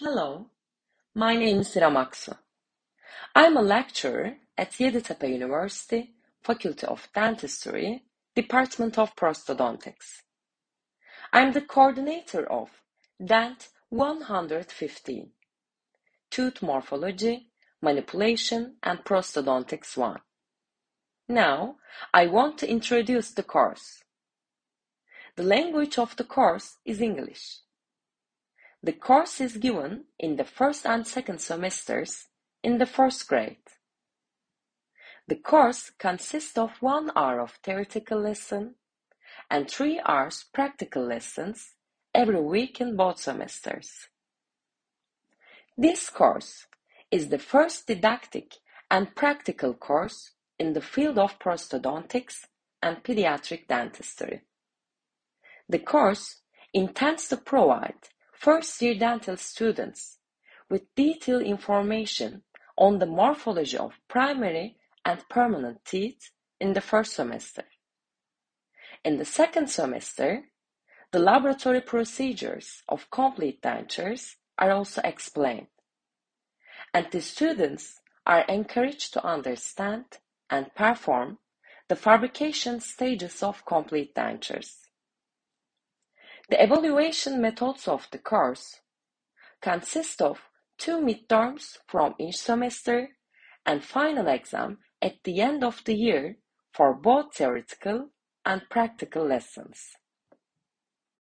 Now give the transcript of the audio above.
Hello, my name is İrem Aksu. I'm a lecturer at Yeditepe University, Faculty of Dentistry, Department of Prosthodontics. I'm the coordinator of Dent 115, Tooth Morphology, Manipulation and Prosthodontics 1. Now, I want to introduce the course. The language of the course is English. The course is given in the first and second semesters in the first grade. The course consists of one hour of theoretical lesson and three hours practical lessons every week in both semesters. This course is the first didactic and practical course in the field of prosthodontics and pediatric dentistry. The course intends to provide first-year dental students with detailed information on the morphology of primary and permanent teeth in the first semester. In the second semester, the laboratory procedures of complete dentures are also explained, and the students are encouraged to understand and perform the fabrication stages of complete dentures. The evaluation methods of the course consist of two midterms from each semester and final exam at the end of the year for both theoretical and practical lessons.